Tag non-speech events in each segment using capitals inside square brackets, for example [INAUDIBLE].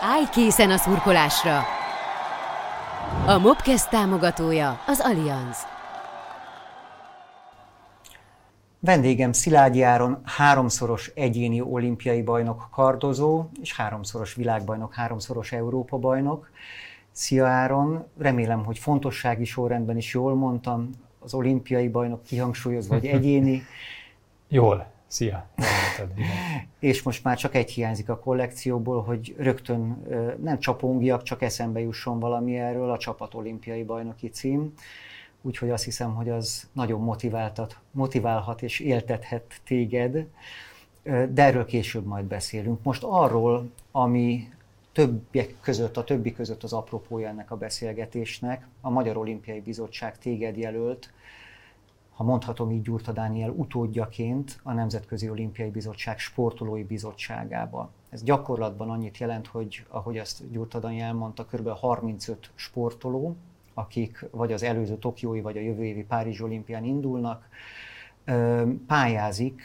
Állj készen a szurkolásra! A Mobkesz támogatója az Allianz. Vendégem Szilágyi Áron háromszoros egyéni olimpiai bajnok kardozó, és háromszoros világbajnok, háromszoros Európa bajnok. Szia Áron, remélem, hogy fontossági sorrendben is jól mondtam, az olimpiai bajnok kihangsúlyozva, vagy egyéni. Jól, szia. és most már csak egy hiányzik a kollekcióból, hogy rögtön nem csapongiak, csak eszembe jusson valami erről, a csapat olimpiai bajnoki cím. Úgyhogy azt hiszem, hogy az nagyon motiváltat, motiválhat és éltethet téged, de erről később majd beszélünk. Most arról, ami többiek között, a többi között az apropója ennek a beszélgetésnek, a Magyar Olimpiai Bizottság téged jelölt, ha mondhatom így Gyurta Dániel utódjaként a Nemzetközi Olimpiai Bizottság sportolói bizottságába. Ez gyakorlatban annyit jelent, hogy ahogy azt Gyurta Dániel mondta, kb. 35 sportoló, akik vagy az előző Tokiói, vagy a jövő évi Párizs olimpián indulnak, pályázik,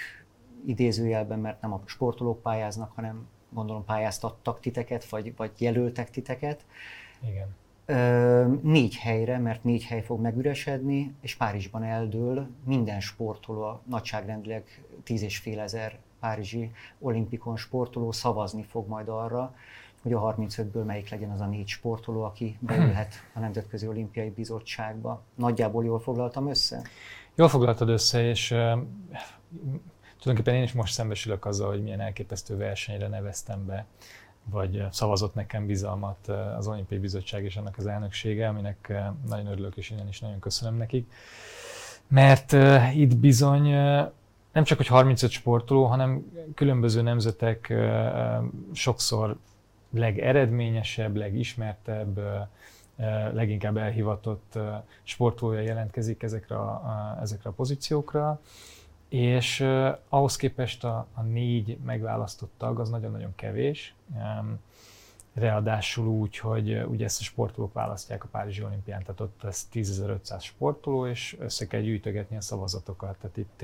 idézőjelben, mert nem a sportolók pályáznak, hanem gondolom pályáztattak titeket, vagy, vagy jelöltek titeket. Igen. Négy helyre, mert négy hely fog megüresedni, és Párizsban eldől minden sportoló, nagyságrendileg tíz és fél ezer párizsi olimpikon sportoló szavazni fog majd arra, hogy a 35-ből melyik legyen az a négy sportoló, aki beülhet a Nemzetközi Olimpiai Bizottságba. Nagyjából jól foglaltam össze? Jól foglaltad össze, és uh, tulajdonképpen én is most szembesülök azzal, hogy milyen elképesztő versenyre neveztem be, vagy szavazott nekem bizalmat az Olimpiai Bizottság és annak az elnöksége, aminek nagyon örülök, és innen is nagyon köszönöm nekik. Mert itt bizony nem csak, hogy 35 sportoló, hanem különböző nemzetek sokszor legeredményesebb, legismertebb, leginkább elhivatott sportolója jelentkezik ezekre a, ezekre a pozíciókra, és ahhoz képest a, a négy megválasztott tag az nagyon-nagyon kevés, Ráadásul úgy, hogy ugye ezt a sportolók választják a Párizsi olimpián, tehát ott ez 10.500 sportoló, és össze kell gyűjtögetni a szavazatokat. Tehát itt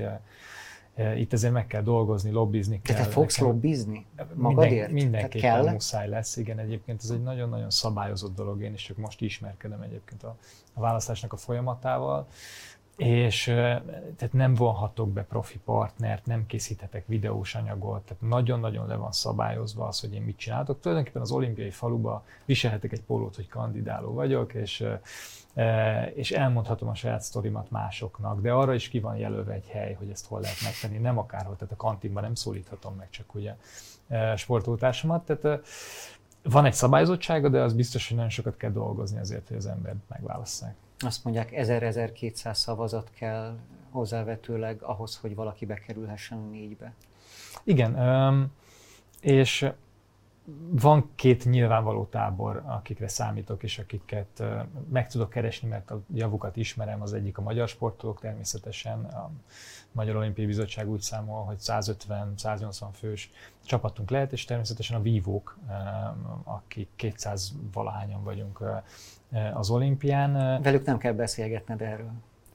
E, itt ezért meg kell dolgozni, lobbizni kell. Te fogsz nekem. lobbizni magadért? Minden, mindenképpen kell? muszáj lesz, igen. Egyébként ez egy nagyon-nagyon szabályozott dolog, én is csak most ismerkedem egyébként a, a választásnak a folyamatával. És tehát nem vonhatok be profi partnert, nem készíthetek videós anyagot, tehát nagyon-nagyon le van szabályozva az, hogy én mit csinálok. Tulajdonképpen az olimpiai faluba viselhetek egy pólót, hogy kandidáló vagyok, és és elmondhatom a saját sztorimat másoknak, de arra is ki van jelölve egy hely, hogy ezt hol lehet megtenni, nem akárhol, tehát a kantinban nem szólíthatom meg csak ugye sportoltársamat, tehát van egy szabályozottsága, de az biztos, hogy nagyon sokat kell dolgozni azért, hogy az embert megválasszák. Azt mondják, 1000-1200 szavazat kell hozzávetőleg ahhoz, hogy valaki bekerülhessen a négybe. Igen, és van két nyilvánvaló tábor, akikre számítok, és akiket meg tudok keresni, mert a javukat ismerem. Az egyik a magyar sportolók természetesen. A Magyar Olimpiai Bizottság úgy számol, hogy 150-180 fős csapatunk lehet, és természetesen a vívók, akik 200 valahányan vagyunk az olimpián. Velük nem kell beszélgetned erről.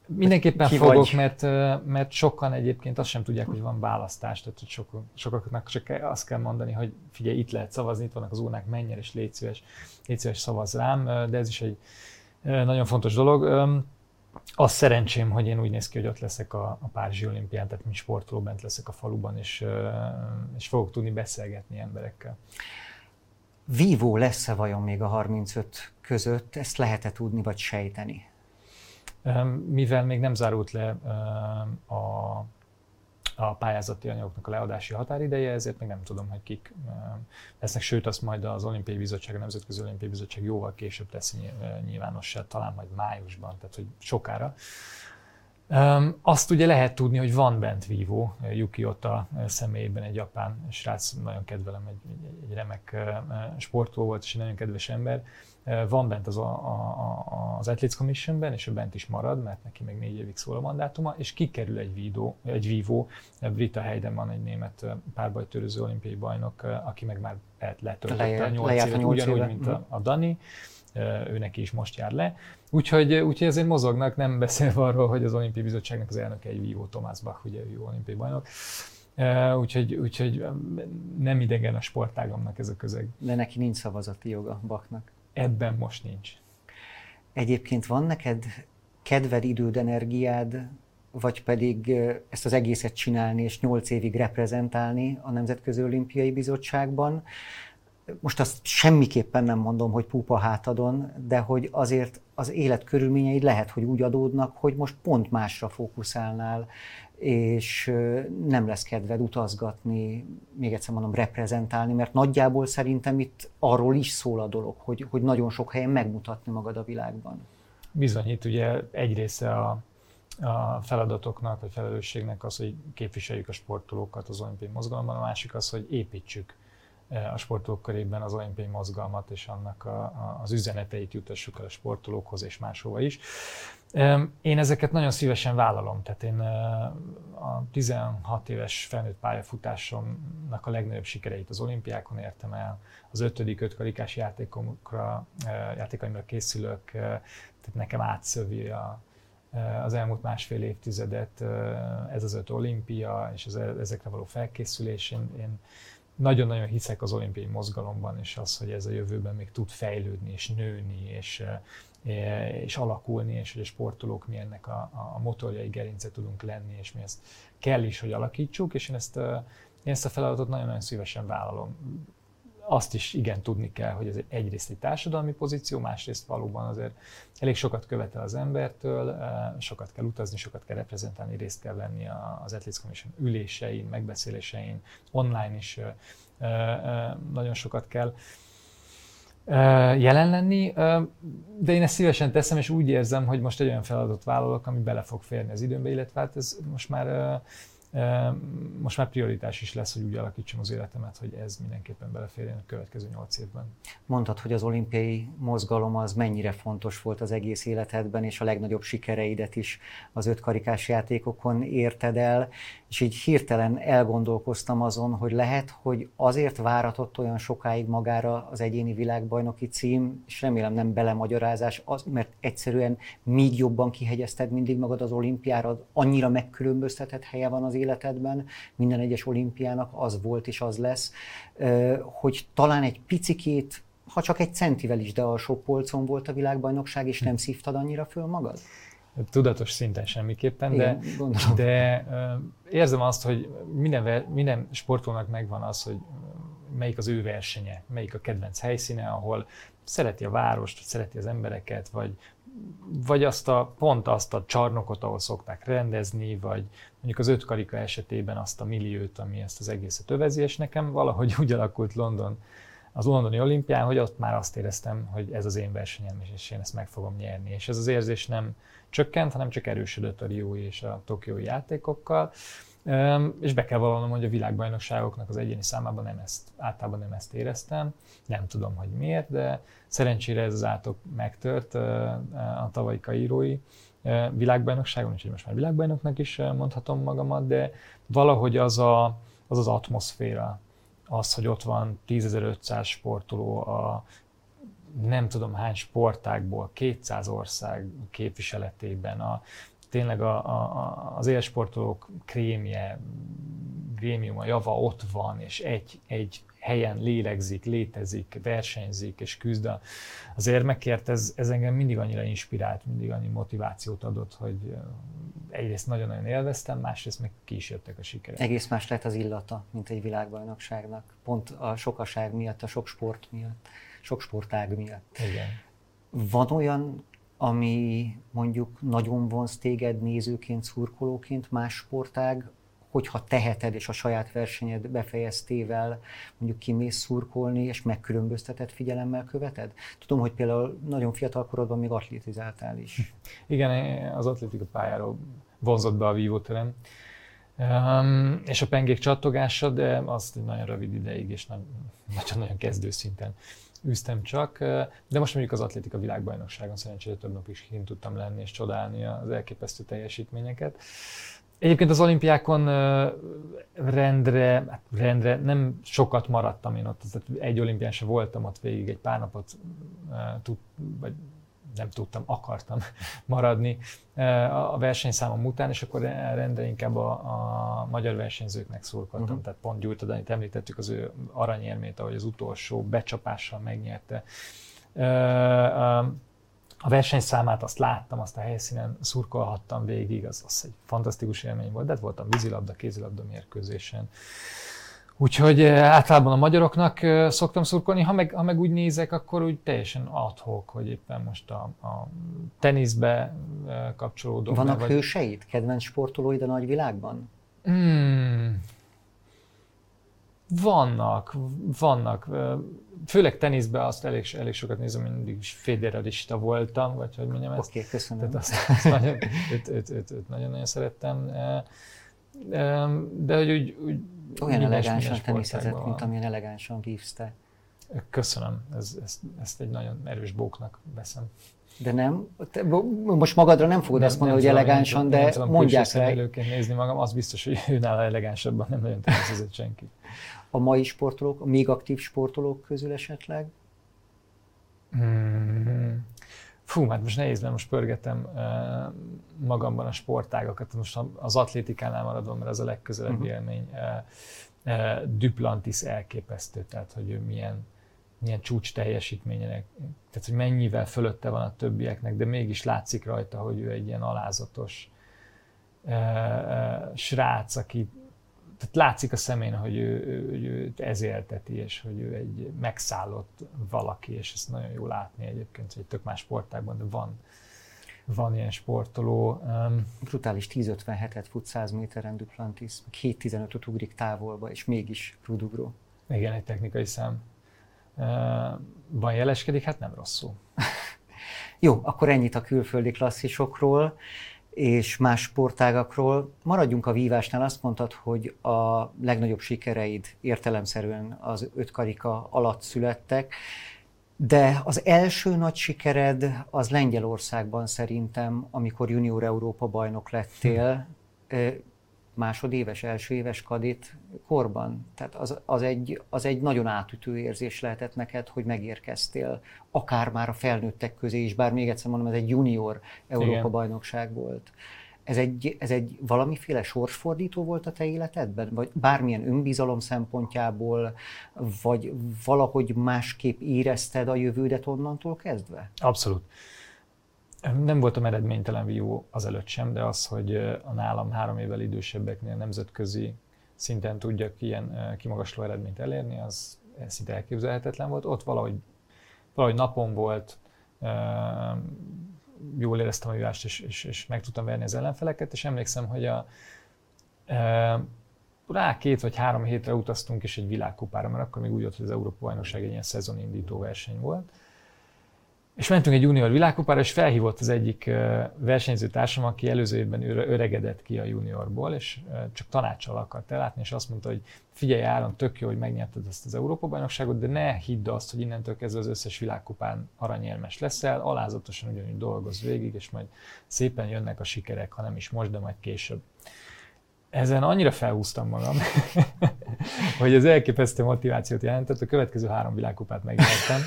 Mindenképpen Ki fogok, mert, mert sokan egyébként azt sem tudják, hogy van választás, tehát hogy sok, sokaknak csak azt kell mondani, hogy figyelj, itt lehet szavazni, itt vannak az urnák, menj el és légy szíves, légy szíves szavaz rám, de ez is egy nagyon fontos dolog. Az szerencsém, hogy én úgy néz ki, hogy ott leszek a, a Párizsi olimpián, tehát mint sportoló bent leszek a faluban, és, és fogok tudni beszélgetni emberekkel. Vívó lesz-e vajon még a 35 között? Ezt lehet-e tudni, vagy sejteni? Mivel még nem zárult le a, a pályázati anyagoknak a leadási határideje, ezért még nem tudom, hogy kik lesznek, sőt azt majd az Olimpiai Bizottság, a Nemzetközi Olimpiai Bizottság jóval később teszi nyilvánossá, talán majd májusban, tehát hogy sokára. Um, azt ugye lehet tudni, hogy van bent vívó, Yuki Ota személyében egy japán srác, nagyon kedvelem, egy, egy remek sportoló volt, és egy nagyon kedves ember, van bent az, a, a, az Athletes Commissionben, és ő bent is marad, mert neki még négy évig szól a mandátuma, és kikerül egy, vidó, egy vívó, Brita Heiden van egy német párbajtörőző olimpiai bajnok, aki meg már letöltötte a nyolc évet, ugyanúgy, mint a, a Dani, ő neki is most jár le. Úgyhogy, úgyhogy ezért mozognak, nem beszélve arról, hogy az olimpiai bizottságnak az elnöke egy vívó, Tomás Bach, ugye ő olimpiai bajnok. Úgyhogy, úgyhogy nem idegen a sportágomnak ez a közeg. De neki nincs szavazati joga Baknak. Ebben most nincs. Egyébként van neked kedved, időd, energiád, vagy pedig ezt az egészet csinálni és nyolc évig reprezentálni a Nemzetközi Olimpiai Bizottságban. Most azt semmiképpen nem mondom, hogy pupa hátadon, de hogy azért az élet körülményeid lehet, hogy úgy adódnak, hogy most pont másra fókuszálnál, és nem lesz kedved utazgatni, még egyszer mondom, reprezentálni, mert nagyjából szerintem itt arról is szól a dolog, hogy, hogy nagyon sok helyen megmutatni magad a világban. Bizonyít, ugye egy része a, a feladatoknak, vagy felelősségnek az, hogy képviseljük a sportolókat az olimpiai mozgalomban, a másik az, hogy építsük a sportolók körében az olimpiai mozgalmat és annak a, a, az üzeneteit jutassuk el a sportolókhoz és máshova is. Én ezeket nagyon szívesen vállalom, tehát én a 16 éves felnőtt pályafutásomnak a legnagyobb sikereit az olimpiákon értem el, az ötödik ötkarikás játékomra, játékaimra készülök, tehát nekem átszövi a, az elmúlt másfél évtizedet ez az öt olimpia, és az, ezekre való felkészülés. Én, én nagyon-nagyon hiszek az olimpiai mozgalomban, és az, hogy ez a jövőben még tud fejlődni, és nőni, és, és alakulni, és hogy a sportolók mi ennek a, a motorjai gerince tudunk lenni, és mi ezt kell is, hogy alakítsuk, és én ezt, én ezt a feladatot nagyon-nagyon szívesen vállalom azt is igen tudni kell, hogy ez egyrészt egy társadalmi pozíció, másrészt valóban azért elég sokat követel az embertől, sokat kell utazni, sokat kell reprezentálni, részt kell venni az Athletes Commission ülésein, megbeszélésein, online is nagyon sokat kell jelen lenni, de én ezt szívesen teszem, és úgy érzem, hogy most egy olyan feladatot vállalok, ami bele fog férni az időmbe, illetve hát ez most már most már prioritás is lesz, hogy úgy alakítsam az életemet, hogy ez mindenképpen beleférjen a következő nyolc évben. Mondtad, hogy az olimpiai mozgalom az mennyire fontos volt az egész életedben, és a legnagyobb sikereidet is az ötkarikás játékokon érted el, és így hirtelen elgondolkoztam azon, hogy lehet, hogy azért váratott olyan sokáig magára az egyéni világbajnoki cím, és remélem nem belemagyarázás, az, mert egyszerűen még jobban kihegyezted mindig magad az olimpiára, annyira megkülönböztetett helye van az életedben, minden egyes olimpiának az volt és az lesz, hogy talán egy picikét ha csak egy centivel is, de alsó polcon volt a világbajnokság, és nem szívtad annyira föl magad? Tudatos szinten semmiképpen, Igen, de, de érzem azt, hogy minden, minden sportolónak megvan az, hogy melyik az ő versenye, melyik a kedvenc helyszíne, ahol szereti a várost, szereti az embereket, vagy, vagy azt a, pont azt a csarnokot, ahol szokták rendezni, vagy mondjuk az öt karika esetében azt a milliót, ami ezt az egészet övezi, és nekem valahogy [LAUGHS] úgy alakult London, az londoni olimpián, hogy ott már azt éreztem, hogy ez az én versenyem, és én ezt meg fogom nyerni. És ez az érzés nem csökkent, hanem csak erősödött a Riói és a Tokiói játékokkal. És be kell vallanom, hogy a világbajnokságoknak az egyéni számában nem ezt, általában nem ezt éreztem. Nem tudom, hogy miért, de szerencsére ez az átok megtört a tavalyi kaírói világbajnokságon, úgyhogy most már világbajnoknak is mondhatom magamat, de valahogy az a, az, az atmoszféra, az, hogy ott van 10.500 sportoló a nem tudom hány sportágból, 200 ország képviseletében, a, tényleg a, a, az élsportolók krémje, a java ott van, és egy, egy helyen lélegzik, létezik, versenyzik és küzd az érmekért, ez, ez engem mindig annyira inspirált, mindig annyi motivációt adott, hogy egyrészt nagyon-nagyon élveztem, másrészt meg ki is jöttek a sikerek. Egész más lett az illata, mint egy világbajnokságnak, pont a sokaság miatt, a sok sport miatt sok sportág miatt. Igen. Van olyan, ami mondjuk nagyon vonz téged nézőként, szurkolóként, más sportág, hogyha teheted és a saját versenyed befejeztével mondjuk kimész szurkolni, és megkülönböztetett figyelemmel követed? Tudom, hogy például nagyon fiatal korodban még atlétizáltál is. Igen, az atlétika pályáról vonzott be a vívóterem. Um, és a pengék csattogása, de azt nagyon rövid ideig, és nagyon-nagyon kezdő szinten üztem csak, de most mondjuk az atlétika világbajnokságon szerencsére több nap is kint tudtam lenni és csodálni az elképesztő teljesítményeket. Egyébként az olimpiákon rendre, hát rendre nem sokat maradtam én ott, tehát egy olimpián se voltam ott végig, egy pár napot tud, vagy nem tudtam, akartam [LAUGHS] maradni a versenyszámom után, és akkor rendre inkább a, a magyar versenyzőknek szurkoltam. Uh-huh. Tehát pont Gyújtad, amit említettük, az ő aranyérmét, ahogy az utolsó becsapással megnyerte. A versenyszámát azt láttam, azt a helyszínen szurkolhattam végig, az, az egy fantasztikus élmény volt, de hát voltam vízilabda, kézilabda mérkőzésen. Úgyhogy általában a magyaroknak szoktam szurkolni, ha meg, ha meg úgy nézek, akkor úgy teljesen adhok, hogy éppen most a, a teniszbe kapcsolódom. Vannak vagy... hőseid, kedvenc sportolóid a nagyvilágban? Hmm. Vannak, vannak. Főleg teniszben azt elég, elég sokat nézem, mindig is federalista voltam, vagy hogy mondjam ezt. Oké, okay, köszönöm. Tehát azt, azt nagyon, őt, őt, őt, őt nagyon-nagyon szerettem. De hogy úgy, úgy olyan elegánsan teniszezett, mint amilyen elegánsan vívsz te. Köszönöm, ez, ezt, ezt egy nagyon erős bóknak veszem. De nem, te, most magadra nem fogod nem, azt mondani, hogy elegánsan, de nem mondják rá. előként nézni magam, az biztos, hogy [LAUGHS] ő nála elegánsabban nem nagyon teniszezett senki. A mai sportolók, a még aktív sportolók közül esetleg? Hmm. Fú, hát most nehéz, mert most pörgetem magamban a sportágakat, most az atlétikánál maradom, mert az a legközelebbi uh-huh. élmény. Duplantis elképesztő, tehát hogy ő milyen, milyen csúcs teljesítményének, tehát hogy mennyivel fölötte van a többieknek, de mégis látszik rajta, hogy ő egy ilyen alázatos srác, aki tehát látszik a szemén, hogy ő, ő, ő, őt ezélteti, és hogy ő egy megszállott valaki, és ezt nagyon jó látni egyébként, hogy tök más sportágban, de van, van ilyen sportoló. Um, Brutális 10.57-et fut 100 méteren Duplantis, 7.15-öt ugrik távolba, és mégis rudugró. Igen, egy technikai szám. Van jeleskedik? Hát nem rosszul. Jó, akkor ennyit a külföldi klasszisokról és más sportágakról. Maradjunk a vívásnál, azt mondtad, hogy a legnagyobb sikereid értelemszerűen az öt karika alatt születtek, de az első nagy sikered az Lengyelországban szerintem, amikor junior Európa bajnok lettél, másodéves, első éves kadit korban. Tehát az, az, egy, az egy nagyon átütő érzés lehetett neked, hogy megérkeztél, akár már a felnőttek közé is, bár még egyszer mondom, ez egy junior Európa-bajnokság volt. Ez egy, ez egy valamiféle sorsfordító volt a te életedben? Vagy bármilyen önbizalom szempontjából, vagy valahogy másképp érezted a jövődet onnantól kezdve? Abszolút. Nem voltam eredménytelen vívó azelőtt sem, de az, hogy a nálam három évvel idősebbeknél nemzetközi szinten tudjak ilyen kimagasló eredményt elérni, az szinte elképzelhetetlen volt. Ott valahogy, valahogy napon volt, jól éreztem a vívást, és, és, és meg tudtam verni az ellenfeleket, és emlékszem, hogy a, rá két vagy három hétre utaztunk is egy világkupára, mert akkor még úgy volt, hogy az Európa Bajnokság egy ilyen szezonindító verseny volt, és mentünk egy junior világkupára, és felhívott az egyik versenyző társam, aki előző évben öregedett ki a juniorból, és csak tanácsal akart ellátni, és azt mondta, hogy figyelj Áron, tök jó, hogy megnyerted ezt az Európa-bajnokságot, de ne hidd azt, hogy innentől kezdve az összes világkupán aranyérmes leszel, alázatosan ugyanúgy dolgoz végig, és majd szépen jönnek a sikerek, ha nem is most, de majd később. Ezen annyira felhúztam magam, [LAUGHS] hogy az elképesztő motivációt jelentett, a következő három világkupát megnyertem.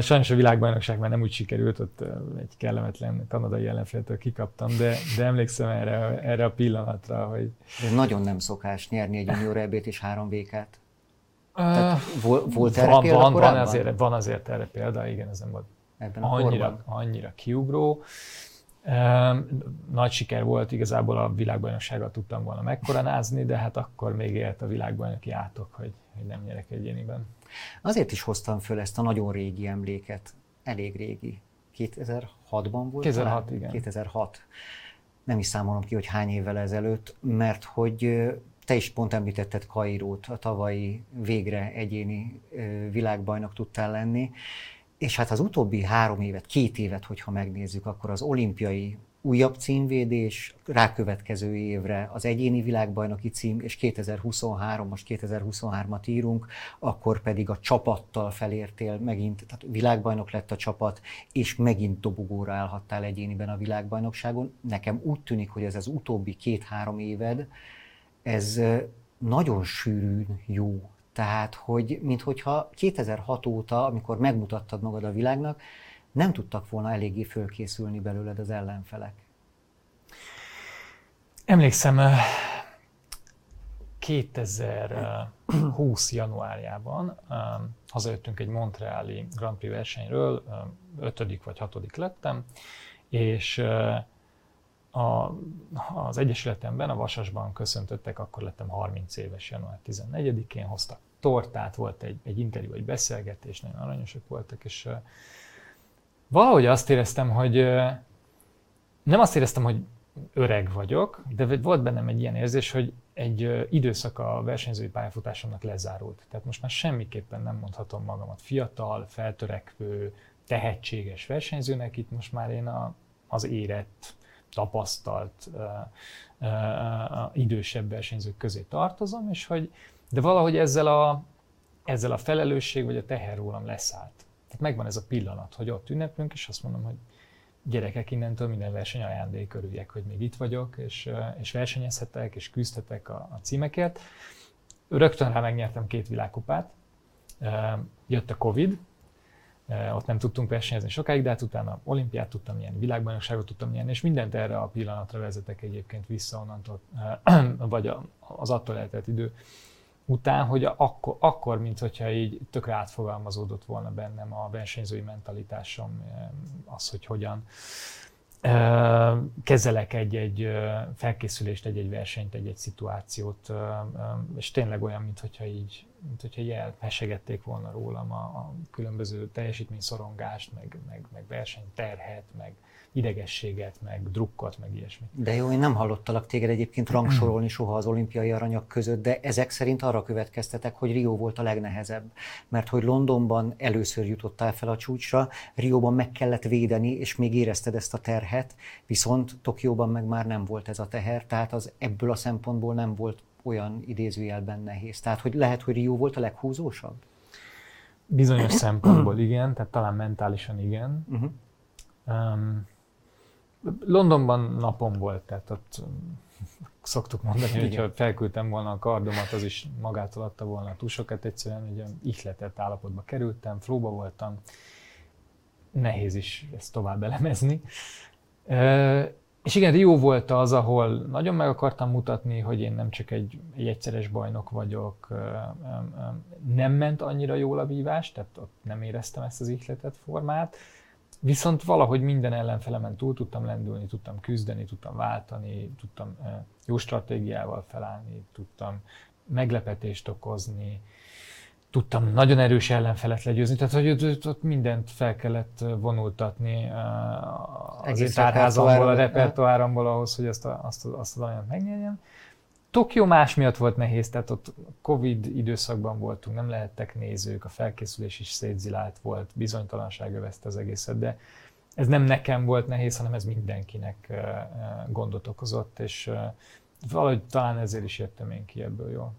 Sajnos a világbajnokság már nem úgy sikerült, ott egy kellemetlen kanadai ellenféltől kikaptam, de, de emlékszem erre, erre a pillanatra, hogy... De nagyon nem szokás nyerni egy junior eb és három vékát. Tehát volt, volt erre van, példa van, van, azért, van azért erre példa, igen, ez nem volt Ebben annyira, annyira kiugró. Nagy siker volt, igazából a világbajnoksággal tudtam volna megkoronázni, de hát akkor még élt a világbajnoki átok, hogy, hogy nem nyerek egyéniben. Azért is hoztam föl ezt a nagyon régi emléket, elég régi. 2006-ban volt? 2006, talán? igen. 2006. Nem is számolom ki, hogy hány évvel ezelőtt, mert hogy te is pont említetted Kairót, a tavalyi végre egyéni világbajnok tudtál lenni, és hát az utóbbi három évet, két évet, hogyha megnézzük, akkor az olimpiai újabb címvédés, rákövetkező évre az egyéni világbajnoki cím, és 2023, most 2023-at írunk, akkor pedig a csapattal felértél megint, tehát világbajnok lett a csapat, és megint dobogóra állhattál egyéniben a világbajnokságon. Nekem úgy tűnik, hogy ez az utóbbi két-három éved, ez nagyon sűrűn jó. Tehát, hogy minthogyha 2006 óta, amikor megmutattad magad a világnak, nem tudtak volna eléggé fölkészülni belőled az ellenfelek? Emlékszem, 2020 januárjában hazajöttünk egy Montreali Grand Prix versenyről, ötödik vagy hatodik lettem, és a, az Egyesületemben, a Vasasban köszöntöttek, akkor lettem 30 éves január 14-én, hoztak tortát, volt egy, egy interjú, egy beszélgetés, nagyon aranyosak voltak, és valahogy azt éreztem, hogy uh, nem azt éreztem, hogy öreg vagyok, de volt bennem egy ilyen érzés, hogy egy uh, időszak a versenyzői pályafutásomnak lezárult. Tehát most már semmiképpen nem mondhatom magamat fiatal, feltörekvő, tehetséges versenyzőnek, itt most már én a, az érett, tapasztalt, uh, uh, idősebb versenyzők közé tartozom, és hogy de valahogy ezzel a, ezzel a felelősség vagy a teher rólam leszállt. Tehát megvan ez a pillanat, hogy ott ünneplünk, és azt mondom, hogy gyerekek innentől minden verseny ajándék, örüljek, hogy még itt vagyok, és, és versenyezhetek, és küzdhetek a, a címekért. Rögtön rá megnyertem két világkupát. Jött a Covid, ott nem tudtunk versenyezni sokáig, de hát utána olimpiát tudtam nyerni, világbajnokságot tudtam nyerni, és mindent erre a pillanatra vezetek egyébként vissza onnantól, vagy az attól eltelt idő után, hogy akkor, akkor mint hogyha így tökre átfogalmazódott volna bennem a versenyzői mentalitásom, az, hogy hogyan kezelek egy-egy felkészülést, egy-egy versenyt, egy-egy szituációt, és tényleg olyan, mint hogyha így, mint hogyha így elhesegették volna rólam a, a különböző teljesítményszorongást, meg, meg, meg versenyterhet, meg, idegességet, meg drukkot, meg ilyesmi. De jó, én nem hallottalak téged egyébként rangsorolni soha az olimpiai aranyak között, de ezek szerint arra következtetek, hogy Rio volt a legnehezebb. Mert hogy Londonban először jutottál fel a csúcsra, Rióban meg kellett védeni, és még érezted ezt a terhet, viszont Tokióban meg már nem volt ez a teher, tehát az ebből a szempontból nem volt olyan idézőjelben nehéz. Tehát, hogy lehet, hogy Rio volt a leghúzósabb? Bizonyos szempontból igen, tehát talán mentálisan igen. Uh-huh. Um, Londonban napom volt, tehát ott um, szoktuk mondani, hogy ha felküldtem volna a kardomat, az is magától adta volna a túsokat, egyszerűen ugye ihletett állapotba kerültem, flóba voltam, nehéz is ezt tovább elemezni. És igen, jó volt az, ahol nagyon meg akartam mutatni, hogy én nem csak egy, egy egyszeres bajnok vagyok, nem ment annyira jól a vívás, tehát ott nem éreztem ezt az ihletett formát, Viszont valahogy minden ellenfelemen túl tudtam lendülni, tudtam küzdeni, tudtam váltani, tudtam jó stratégiával felállni, tudtam meglepetést okozni, tudtam nagyon erős ellenfelet legyőzni, tehát hogy ott mindent fel kellett vonultatni az én tárházamból, a repertoáromból ahhoz, hogy azt a, azt, a, azt a nagyon megnyerjem. Tokió más miatt volt nehéz, tehát ott Covid időszakban voltunk, nem lehettek nézők, a felkészülés is szétzilált volt, bizonytalanság övezte az egészet, de ez nem nekem volt nehéz, hanem ez mindenkinek gondot okozott, és valahogy talán ezért is jöttem én ki ebből jól.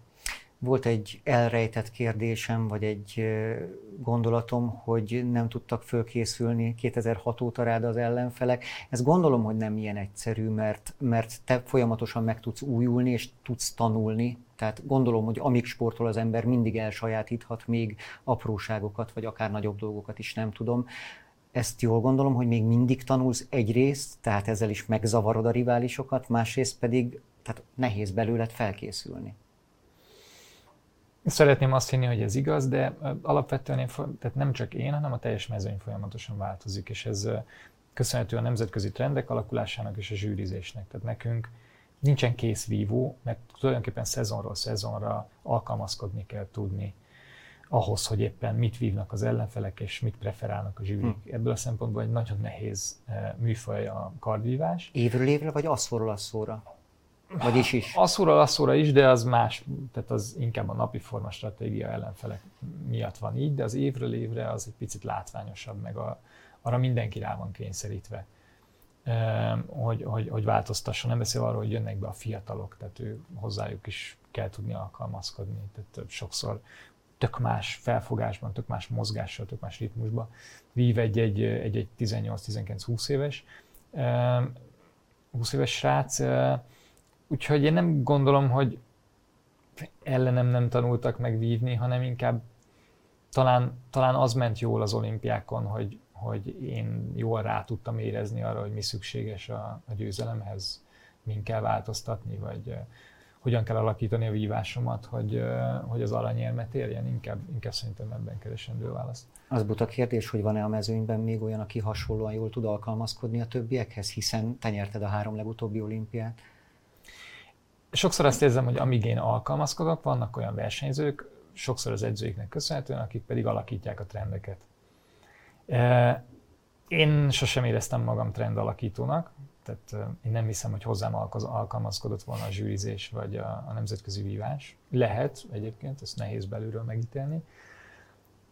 Volt egy elrejtett kérdésem, vagy egy gondolatom, hogy nem tudtak fölkészülni 2006 óta rád az ellenfelek. Ez gondolom, hogy nem ilyen egyszerű, mert, mert te folyamatosan meg tudsz újulni, és tudsz tanulni. Tehát gondolom, hogy amíg sportol az ember, mindig elsajátíthat még apróságokat, vagy akár nagyobb dolgokat is, nem tudom. Ezt jól gondolom, hogy még mindig tanulsz egyrészt, tehát ezzel is megzavarod a riválisokat, másrészt pedig tehát nehéz belőled felkészülni. Szeretném azt hinni, hogy ez igaz, de alapvetően én, tehát nem csak én, hanem a teljes mezőny folyamatosan változik, és ez köszönhető a nemzetközi trendek alakulásának és a zsűrizésnek. Tehát nekünk nincsen kész vívó, mert tulajdonképpen szezonról szezonra alkalmazkodni kell tudni ahhoz, hogy éppen mit vívnak az ellenfelek, és mit preferálnak a zsűrik. Hm. Ebből a szempontból egy nagyon nehéz műfaj a kardvívás. Évről évre, vagy asszóról asszóra? Vagyis is? Asszóra asszóra is, de az más, tehát az inkább a napi forma stratégia ellenfelek miatt van így, de az évről évre az egy picit látványosabb, meg a, arra mindenki rá van kényszerítve, hogy, hogy, hogy változtasson. Nem beszél arról, hogy jönnek be a fiatalok, tehát ő, hozzájuk is kell tudni alkalmazkodni. Tehát sokszor tök más felfogásban, tök más mozgással, tök más ritmusban vív egy-egy, egy 18-19-20 éves. 20 éves srác, Úgyhogy én nem gondolom, hogy ellenem nem tanultak meg vívni, hanem inkább talán, talán az ment jól az olimpiákon, hogy, hogy én jól rá tudtam érezni arra, hogy mi szükséges a, a győzelemhez, min kell változtatni, vagy hogyan kell alakítani a vívásomat, hogy, hogy az aranyérmet érjen, inkább, inkább szerintem ebben keresendő választ. Az buta kérdés, hogy van-e a mezőnyben még olyan, aki hasonlóan jól tud alkalmazkodni a többiekhez, hiszen te nyerted a három legutóbbi olimpiát. Sokszor azt érzem, hogy amíg én alkalmazkodok, vannak olyan versenyzők, sokszor az edzőiknek köszönhetően, akik pedig alakítják a trendeket. Én sosem éreztem magam trendalakítónak, tehát én nem hiszem, hogy hozzám alkalmazkodott volna a zsűrizés vagy a, a nemzetközi vívás. Lehet egyébként, ezt nehéz belülről megítélni.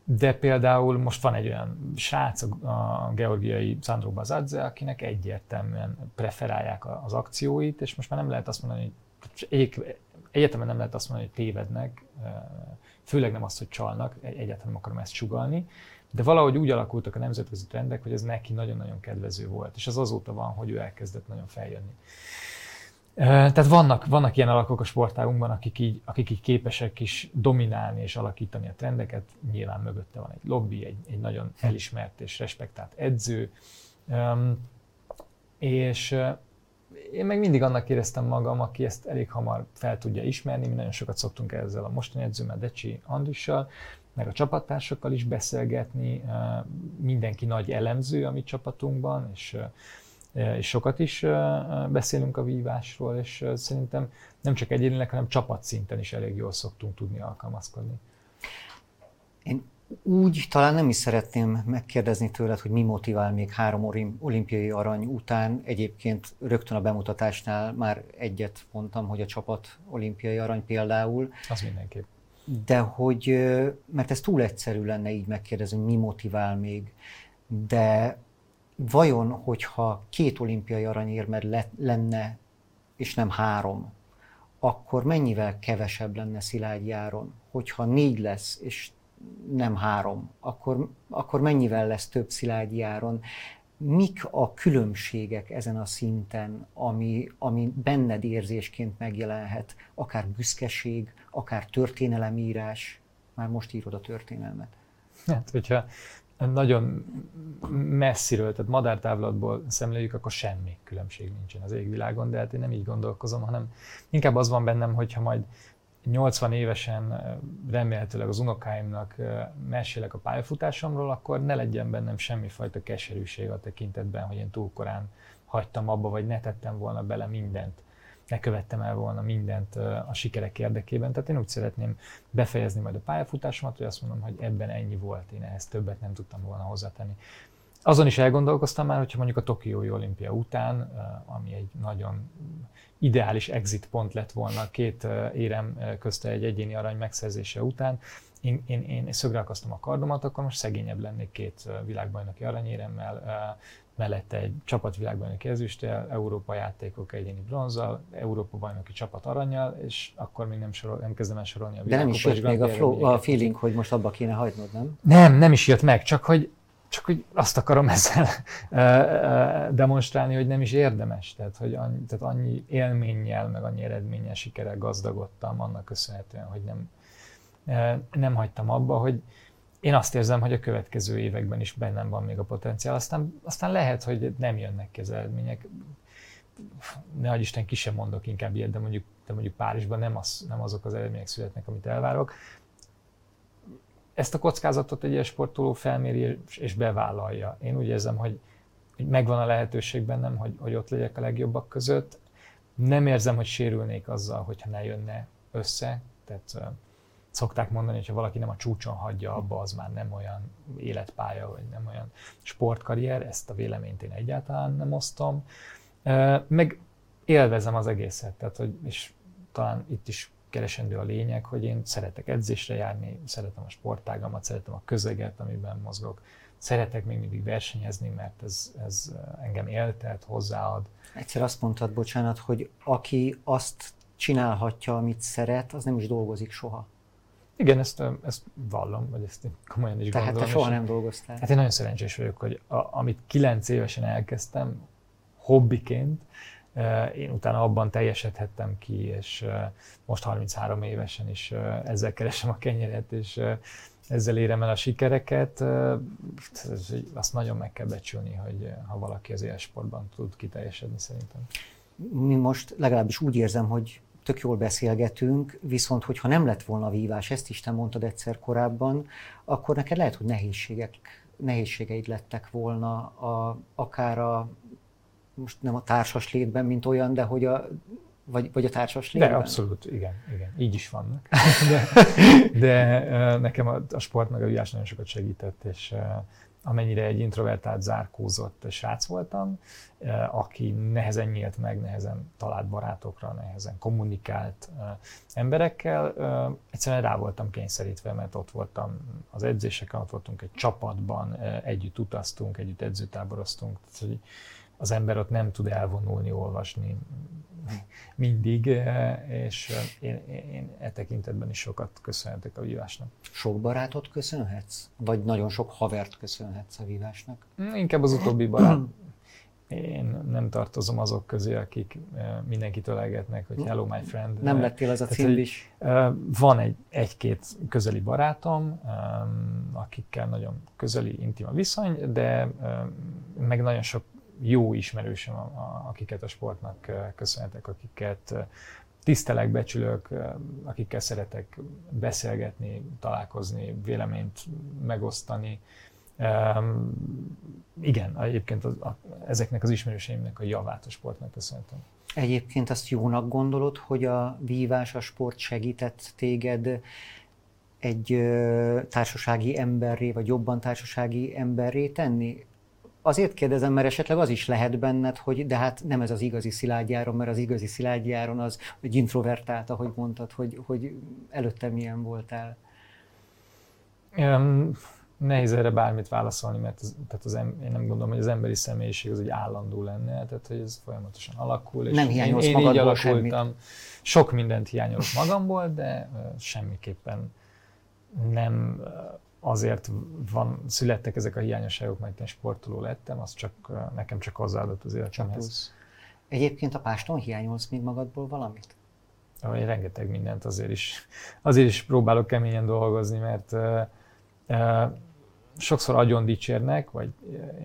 De például most van egy olyan srác, a georgiai Sandro Bazadze, akinek egyértelműen preferálják az akcióit, és most már nem lehet azt mondani, hogy egyik, egyetemen nem lehet azt mondani, hogy tévednek, főleg nem azt, hogy csalnak, egyáltalán akarom ezt sugalni, de valahogy úgy alakultak a nemzetközi trendek, hogy ez neki nagyon-nagyon kedvező volt, és az azóta van, hogy ő elkezdett nagyon feljönni. Tehát vannak, vannak ilyen alakok a sportágunkban, akik így, akik így képesek is dominálni és alakítani a trendeket. Nyilván mögötte van egy lobby, egy, egy nagyon elismert és respektált edző. És én meg mindig annak éreztem magam, aki ezt elég hamar fel tudja ismerni. Mi nagyon sokat szoktunk ezzel a mostani edzőmmel, Decsi Andrissal, meg a csapattársakkal is beszélgetni. Mindenki nagy elemző a mi csapatunkban, és, és sokat is beszélünk a vívásról, és szerintem nem csak egyénileg, hanem csapatszinten is elég jól szoktunk tudni alkalmazkodni. Én úgy talán nem is szeretném megkérdezni tőled, hogy mi motivál még három olimpiai arany után. Egyébként rögtön a bemutatásnál már egyet mondtam, hogy a csapat olimpiai arany például. Az mindenképp de hogy, mert ez túl egyszerű lenne így megkérdezni, hogy mi motivál még, de vajon, hogyha két olimpiai aranyérmed lenne, és nem három, akkor mennyivel kevesebb lenne Szilágy Járon? Hogyha négy lesz, és nem három, akkor, akkor mennyivel lesz több Szilágy Járon? Mik a különbségek ezen a szinten, ami, ami benned érzésként megjelenhet, akár büszkeség, akár történelemírás, már most írod a történelmet. Hát, hogyha nagyon messziről, tehát madártávlatból szemléljük, akkor semmi különbség nincsen az égvilágon, de hát én nem így gondolkozom, hanem inkább az van bennem, hogyha majd 80 évesen remélhetőleg az unokáimnak mesélek a pályafutásomról, akkor ne legyen bennem semmifajta keserűség a tekintetben, hogy én túl korán hagytam abba, vagy ne tettem volna bele mindent ne követtem el volna mindent a sikerek érdekében. Tehát én úgy szeretném befejezni majd a pályafutásomat, hogy azt mondom, hogy ebben ennyi volt, én ehhez többet nem tudtam volna hozzátenni. Azon is elgondolkoztam már, hogyha mondjuk a Tokiói olimpia után, ami egy nagyon ideális exit pont lett volna két érem közte egy egyéni arany megszerzése után, én, én, én szögre akasztom a kardomat, akkor most szegényebb lennék két világbajnoki aranyéremmel, mellette egy csapatvilágbajnoki ezüsttel, Európa játékok egyéni bronzal, Európa bajnoki csapat aranyjal, és akkor még nem, sorol, nem kezdem el sorolni a De nem is jött még a, flow, a feeling, hogy most abba kéne hagynod, nem? Nem, nem is jött meg, csak hogy, csak hogy azt akarom ezzel [LAUGHS] demonstrálni, hogy nem is érdemes. Tehát, hogy annyi, tehát annyi élménnyel, meg annyi eredménnyel, sikerrel gazdagodtam annak köszönhetően, hogy nem, nem hagytam abba, hogy, én azt érzem, hogy a következő években is bennem van még a potenciál. Aztán, aztán lehet, hogy nem jönnek ki az eredmények. Ne Isten, ki sem mondok inkább ilyet, de mondjuk, de mondjuk Párizsban nem, az, nem azok az eredmények születnek, amit elvárok. Ezt a kockázatot egy sportoló felméri és bevállalja. Én úgy érzem, hogy, hogy megvan a lehetőség bennem, hogy, hogy ott legyek a legjobbak között. Nem érzem, hogy sérülnék azzal, hogyha ne jönne össze. Tehát szokták mondani, hogy ha valaki nem a csúcson hagyja abba, az már nem olyan életpálya, vagy nem olyan sportkarrier, ezt a véleményt én egyáltalán nem osztom. Meg élvezem az egészet, tehát, hogy, és talán itt is keresendő a lényeg, hogy én szeretek edzésre járni, szeretem a sportágamat, szeretem a közeget, amiben mozgok, szeretek még mindig versenyezni, mert ez, ez engem éltet, hozzáad. Egyszer azt mondtad, bocsánat, hogy aki azt csinálhatja, amit szeret, az nem is dolgozik soha. Igen, ezt, ezt vallom, vagy ezt komolyan is Tehát gondolom. te soha nem dolgoztál. Hát én nagyon szerencsés vagyok, hogy a, amit kilenc évesen elkezdtem, hobbiként, én utána abban teljesedhettem ki, és most 33 évesen is ezzel keresem a kenyeret, és, ezzel érem el a sikereket, azt nagyon meg kell becsülni, hogy ha valaki az élsportban tud kiteljesedni szerintem. Mi most legalábbis úgy érzem, hogy tök jól beszélgetünk, viszont hogyha nem lett volna vívás, ezt is te mondtad egyszer korábban, akkor neked lehet, hogy nehézségek, nehézségeid lettek volna a, akár a, most nem a társas létben, mint olyan, de hogy a vagy, vagy a társas létben? De abszolút, igen, igen. Így is vannak. De, de nekem a, a sport meg a vívás nagyon sokat segített, és amennyire egy introvertált, zárkózott srác voltam, aki nehezen nyílt meg, nehezen talált barátokra, nehezen kommunikált emberekkel, egyszerűen rá voltam kényszerítve, mert ott voltam az edzéseken, ott voltunk egy csapatban, együtt utaztunk, együtt edzőtáboroztunk, tehát, az ember ott nem tud elvonulni, olvasni mindig, és én, én e tekintetben is sokat köszönhetek a vívásnak. Sok barátot köszönhetsz? Vagy nagyon sok havert köszönhetsz a vívásnak? Mm, inkább az utóbbi barát. Én nem tartozom azok közé, akik mindenkit ölelgetnek, hogy hello my friend. Nem lettél az a címbis? Van egy, egy-két közeli barátom, akikkel nagyon közeli, intim a viszony, de meg nagyon sok jó ismerősöm, akiket a sportnak köszönhetek, akiket tisztelek, becsülök, akikkel szeretek beszélgetni, találkozni, véleményt megosztani. Igen, egyébként az, a, ezeknek az ismerőseimnek a javát a sportnak köszönhetem. Egyébként azt jónak gondolod, hogy a vívás, a sport segített téged egy társasági emberré, vagy jobban társasági emberré tenni? Azért kérdezem, mert esetleg az is lehet benned, hogy de hát nem ez az igazi szilágyáron, mert az igazi szilágyáron az egy introvertált, ahogy mondtad, hogy, hogy előtte milyen voltál. Um, nehéz erre bármit válaszolni, mert az, tehát az, én nem gondolom, hogy az emberi személyiség az egy állandó lenne, tehát hogy ez folyamatosan alakul. És nem hiányolsz én, én így alakultam. Semmit. Sok mindent hiányolok magamból, de uh, semmiképpen nem uh, azért van, születtek ezek a hiányosságok, mert én sportoló lettem, az csak, nekem csak hozzáadott az életemhez. Egyébként a páston hiányolsz még magadból valamit? Én rengeteg mindent azért is, azért is próbálok keményen dolgozni, mert sokszor agyon dicsérnek, vagy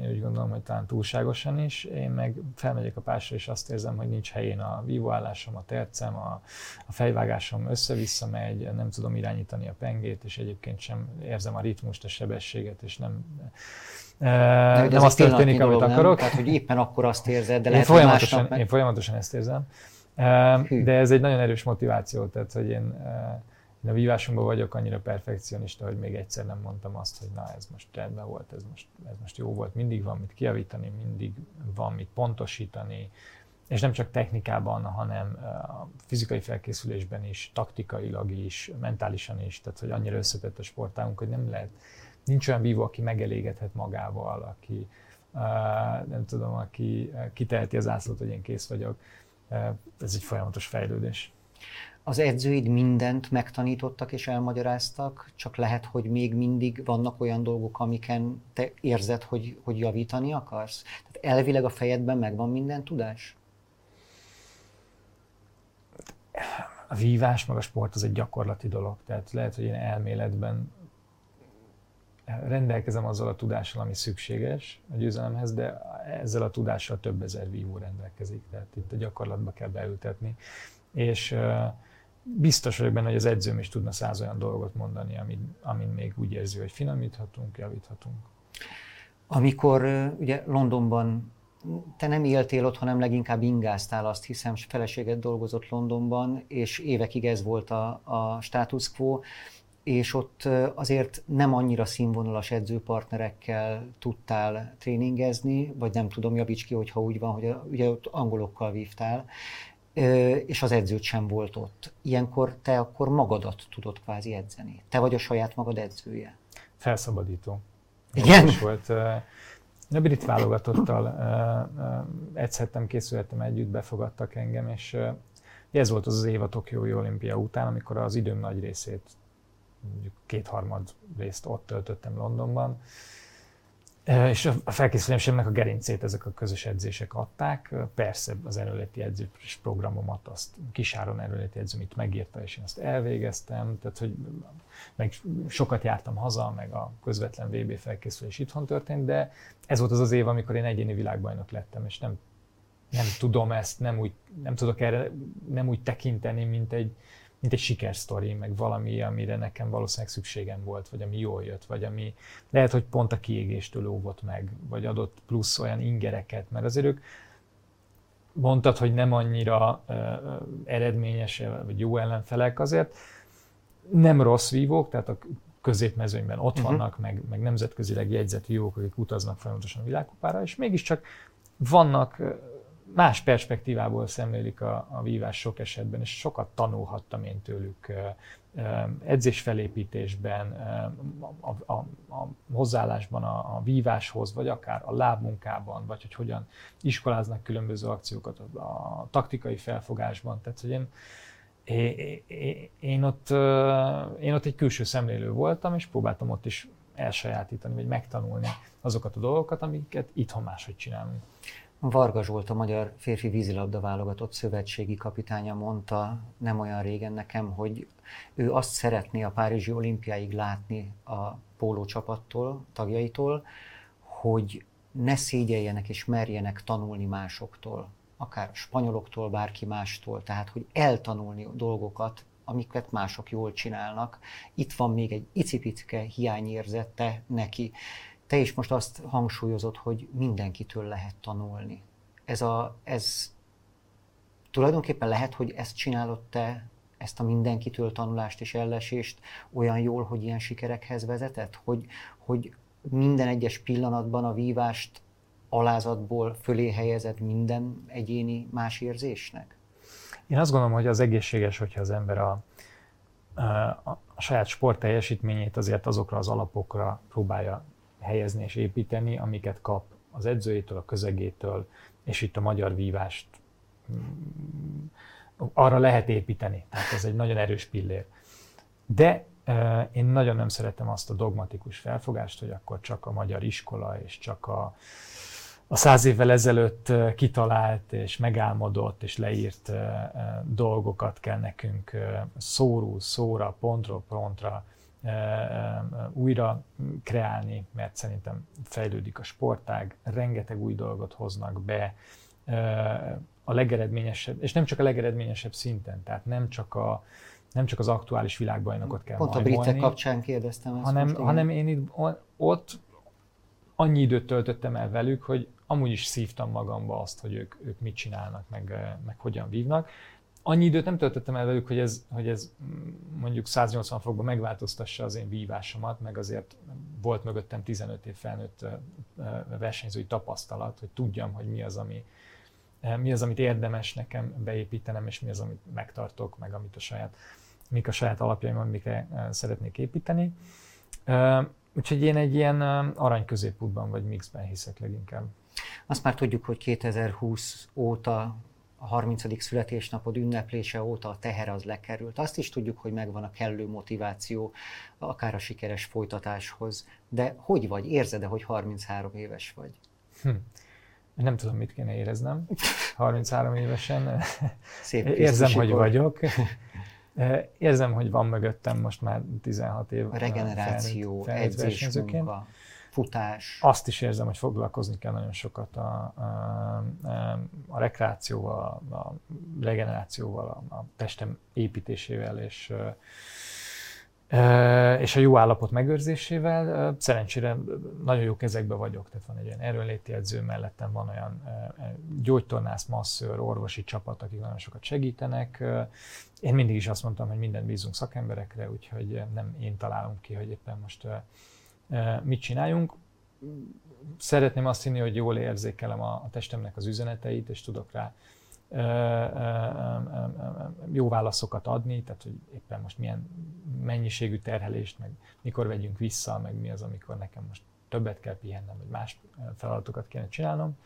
én úgy gondolom, hogy talán túlságosan is, én meg felmegyek a pásra, és azt érzem, hogy nincs helyén a vívóállásom, a tercem, a, a fejvágásom össze-vissza megy, nem tudom irányítani a pengét, és egyébként sem érzem a ritmust, a sebességet, és nem, de nem azt történik, amit dolog, akarok. Nem? Tehát, hogy éppen akkor azt érzed, de lehet, én folyamatosan, másnap meg... Én folyamatosan ezt érzem. Hű. De ez egy nagyon erős motiváció, tehát hogy én én a vívásunkban vagyok annyira perfekcionista, hogy még egyszer nem mondtam azt, hogy na ez most rendben volt, ez most, ez most jó volt. Mindig van mit kiavítani, mindig van mit pontosítani, és nem csak technikában, hanem a fizikai felkészülésben is, taktikailag is, mentálisan is, tehát hogy annyira összetett a sportálunk, hogy nem lehet, nincs olyan vívó, aki megelégedhet magával, aki nem tudom, aki kiteheti az ászlót, hogy én kész vagyok. Ez egy folyamatos fejlődés az edzőid mindent megtanítottak és elmagyaráztak, csak lehet, hogy még mindig vannak olyan dolgok, amiken te érzed, hogy, hogy javítani akarsz? Tehát elvileg a fejedben megvan minden tudás? A vívás meg a sport az egy gyakorlati dolog. Tehát lehet, hogy én elméletben rendelkezem azzal a tudással, ami szükséges a győzelemhez, de ezzel a tudással több ezer vívó rendelkezik. Tehát itt a gyakorlatba kell beültetni. És uh, biztos vagyok benne, hogy az edzőm is tudna száz olyan dolgot mondani, amin, amin még úgy érzi, hogy finomíthatunk, javíthatunk. Amikor ugye Londonban te nem éltél ott, hanem leginkább ingáztál, azt hiszem, feleséget dolgozott Londonban, és évekig ez volt a, a status quo, és ott azért nem annyira színvonalas edzőpartnerekkel tudtál tréningezni, vagy nem tudom, javíts ki, hogyha úgy van, hogy ugye ott angolokkal vívtál, és az edzőt sem volt ott. Ilyenkor te akkor magadat tudod kvázi edzeni. Te vagy a saját magad edzője. Felszabadító. Igen? Is volt. A brit válogatottal edzhettem, készülhettem együtt, befogadtak engem, és ez volt az az év a Tokiói olimpia után, amikor az időm nagy részét, mondjuk kétharmad részt ott töltöttem Londonban, És a felkészülésemnek a gerincét ezek a közös edzések adták. Persze az erőleti edzés programomat, azt kisáron erőleti edzőm megírta, és én azt elvégeztem. Tehát, hogy meg sokat jártam haza, meg a közvetlen VB felkészülés itthon történt, de ez volt az az év, amikor én egyéni világbajnok lettem, és nem, nem tudom ezt, nem úgy, nem tudok erre nem úgy tekinteni, mint egy, mint egy sikersztori, meg valami, amire nekem valószínűleg szükségem volt, vagy ami jól jött, vagy ami lehet, hogy pont a kiégéstől óvott meg, vagy adott plusz olyan ingereket, mert azért ők mondtad, hogy nem annyira uh, eredményes, vagy jó ellenfelek azért, nem rossz vívók, tehát a középmezőnyben ott uh-huh. vannak, meg, meg nemzetközileg jegyzett vívók, akik utaznak folyamatosan a világkupára, és mégiscsak vannak más perspektívából szemlélik a, a vívás sok esetben, és sokat tanulhattam én tőlük edzésfelépítésben, a, a, a hozzáállásban a, a víváshoz, vagy akár a lábmunkában, vagy hogy hogyan iskoláznak különböző akciókat a, a taktikai felfogásban. Tehát, hogy én, én, én, ott, én ott egy külső szemlélő voltam, és próbáltam ott is elsajátítani, vagy megtanulni azokat a dolgokat, amiket itthon máshogy csinálunk. Varga Zsolt, a magyar férfi vízilabda válogatott szövetségi kapitánya mondta nem olyan régen nekem, hogy ő azt szeretné a Párizsi olimpiáig látni a póló csapattól, tagjaitól, hogy ne szégyeljenek és merjenek tanulni másoktól, akár spanyoloktól, bárki mástól, tehát hogy eltanulni dolgokat, amiket mások jól csinálnak. Itt van még egy icipicke hiányérzette neki. Te is most azt hangsúlyozod, hogy mindenkitől lehet tanulni. Ez, a, ez tulajdonképpen lehet, hogy ezt csinálod te, ezt a mindenkitől tanulást és ellesést olyan jól, hogy ilyen sikerekhez vezetett? Hogy, hogy minden egyes pillanatban a vívást alázatból fölé helyezed minden egyéni más érzésnek? Én azt gondolom, hogy az egészséges, hogyha az ember a, a, a saját sport teljesítményét azért azokra az alapokra próbálja helyezni és építeni, amiket kap az edzőjétől, a közegétől, és itt a magyar vívást mm, arra lehet építeni. Tehát ez egy nagyon erős pillér. De én nagyon nem szeretem azt a dogmatikus felfogást, hogy akkor csak a magyar iskola és csak a, a száz évvel ezelőtt kitalált és megálmodott és leírt dolgokat kell nekünk szóról szóra, pontról pontra újra kreálni, mert szerintem fejlődik a sportág, rengeteg új dolgot hoznak be, a legeredményesebb, és nem csak a legeredményesebb szinten, tehát nem csak a, nem csak az aktuális világbajnokot kell Pont a britek kapcsán kérdeztem ezt hanem, most, hanem én itt, ott annyi időt töltöttem el velük, hogy amúgy is szívtam magamba azt, hogy ők, ők mit csinálnak, meg, meg hogyan vívnak, annyi időt nem töltöttem el velük, hogy ez, hogy ez mondjuk 180 fokban megváltoztassa az én vívásomat, meg azért volt mögöttem 15 év felnőtt versenyzői tapasztalat, hogy tudjam, hogy mi az, ami, mi az, amit érdemes nekem beépítenem, és mi az, amit megtartok, meg amit a saját, mik a saját alapjaim, amikre szeretnék építeni. Úgyhogy én egy ilyen arany középútban vagy mixben hiszek leginkább. Azt már tudjuk, hogy 2020 óta a 30. születésnapod ünneplése óta a teher az lekerült. Azt is tudjuk, hogy megvan a kellő motiváció akár a sikeres folytatáshoz. De hogy vagy? Érzed-e, hogy 33 éves vagy? Hm. Nem tudom, mit kéne éreznem. 33 évesen. Szép Érzem, hogy vagyok. Érzem, hogy van mögöttem most már 16 év. A regeneráció, felnőtt, felnőtt edzés, munka futás. Azt is érzem, hogy foglalkozni kell nagyon sokat a, a, a rekreációval, a regenerációval, a, a testem építésével és és a jó állapot megőrzésével. Szerencsére nagyon jó kezekbe vagyok, tehát van egy olyan erőnléti edző, mellettem van olyan gyógytornász, masszőr, orvosi csapat, akik nagyon sokat segítenek. Én mindig is azt mondtam, hogy minden bízunk szakemberekre, úgyhogy nem én találom ki, hogy éppen most mit csináljunk. Szeretném azt hinni, hogy jól érzékelem a, a testemnek az üzeneteit, és tudok rá jó válaszokat adni, tehát hogy éppen most milyen mennyiségű terhelést, meg mikor vegyünk vissza, meg mi az, amikor nekem most többet kell pihennem, vagy más feladatokat kéne csinálnom.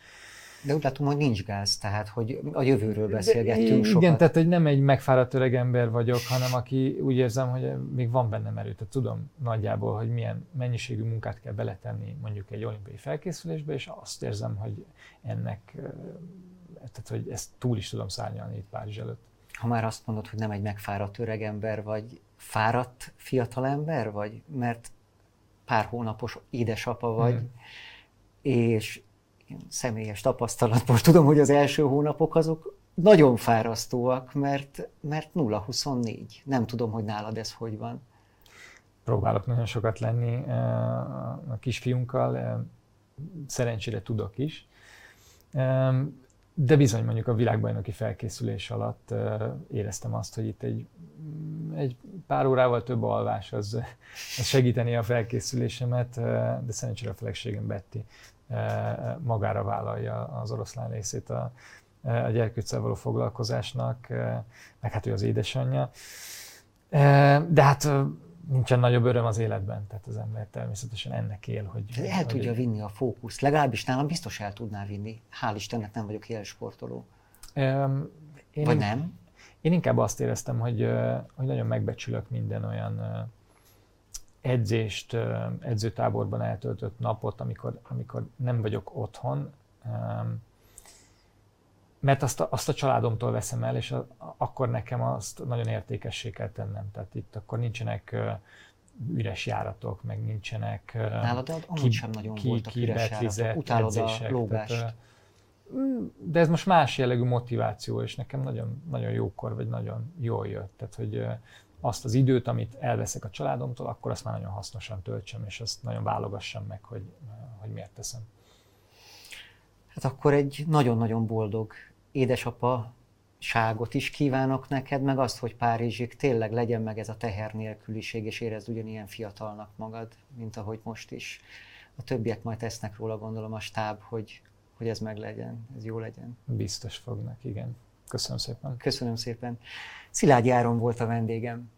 De úgy látom, hogy nincs gáz, tehát hogy a jövőről beszélgettünk sokat. Igen, tehát hogy nem egy megfáradt öreg ember vagyok, hanem aki úgy érzem, hogy még van bennem erő. Tehát tudom nagyjából, hogy milyen mennyiségű munkát kell beletenni mondjuk egy olimpiai felkészülésbe, és azt érzem, hogy ennek, tehát hogy ezt túl is tudom szárnyalni itt Párizs előtt. Ha már azt mondod, hogy nem egy megfáradt öreg ember vagy, fáradt fiatalember vagy? Mert pár hónapos édesapa vagy, hmm. és személyes tapasztalatból tudom, hogy az első hónapok azok nagyon fárasztóak, mert, mert 0-24. Nem tudom, hogy nálad ez hogy van. Próbálok nagyon sokat lenni eh, a kisfiunkkal, eh, szerencsére tudok is. De bizony mondjuk a világbajnoki felkészülés alatt éreztem azt, hogy itt egy, egy pár órával több alvás az, az segíteni a felkészülésemet, de szerencsére a feleségem Betty magára vállalja az oroszlán részét a, a gyerkőccel való foglalkozásnak, meg hát ő az édesanyja. De hát nincsen nagyobb öröm az életben, tehát az ember természetesen ennek él, hogy... el hogy tudja vinni a fókuszt, legalábbis nálam biztos el tudná vinni. Hál' Istennek nem vagyok élsportoló. Um, én Vagy nem? Én inkább azt éreztem, hogy, hogy nagyon megbecsülök minden olyan edzést, edzőtáborban eltöltött napot, amikor, amikor nem vagyok otthon, mert azt a, azt a családomtól veszem el, és a, akkor nekem azt nagyon értékessé kell tennem. Tehát itt akkor nincsenek üres járatok, meg nincsenek Nálad ki, sem nagyon ki, voltak üres járatok. Utálod edzések, a lógást. Tehát, mm, de ez most más jellegű motiváció, és nekem nagyon, nagyon jókor, vagy nagyon jól jött. Tehát, hogy azt az időt, amit elveszek a családomtól, akkor azt már nagyon hasznosan töltsem, és azt nagyon válogassam meg, hogy, hogy miért teszem. Hát akkor egy nagyon-nagyon boldog édesapa ságot is kívánok neked, meg azt, hogy Párizsig tényleg legyen meg ez a teher nélküliség, és érezd ugyanilyen fiatalnak magad, mint ahogy most is. A többiek majd tesznek róla, gondolom, a stáb, hogy, hogy ez meg legyen, ez jó legyen. Biztos fognak, igen. Köszönöm szépen. Köszönöm szépen. Szilágyi Áron volt a vendégem.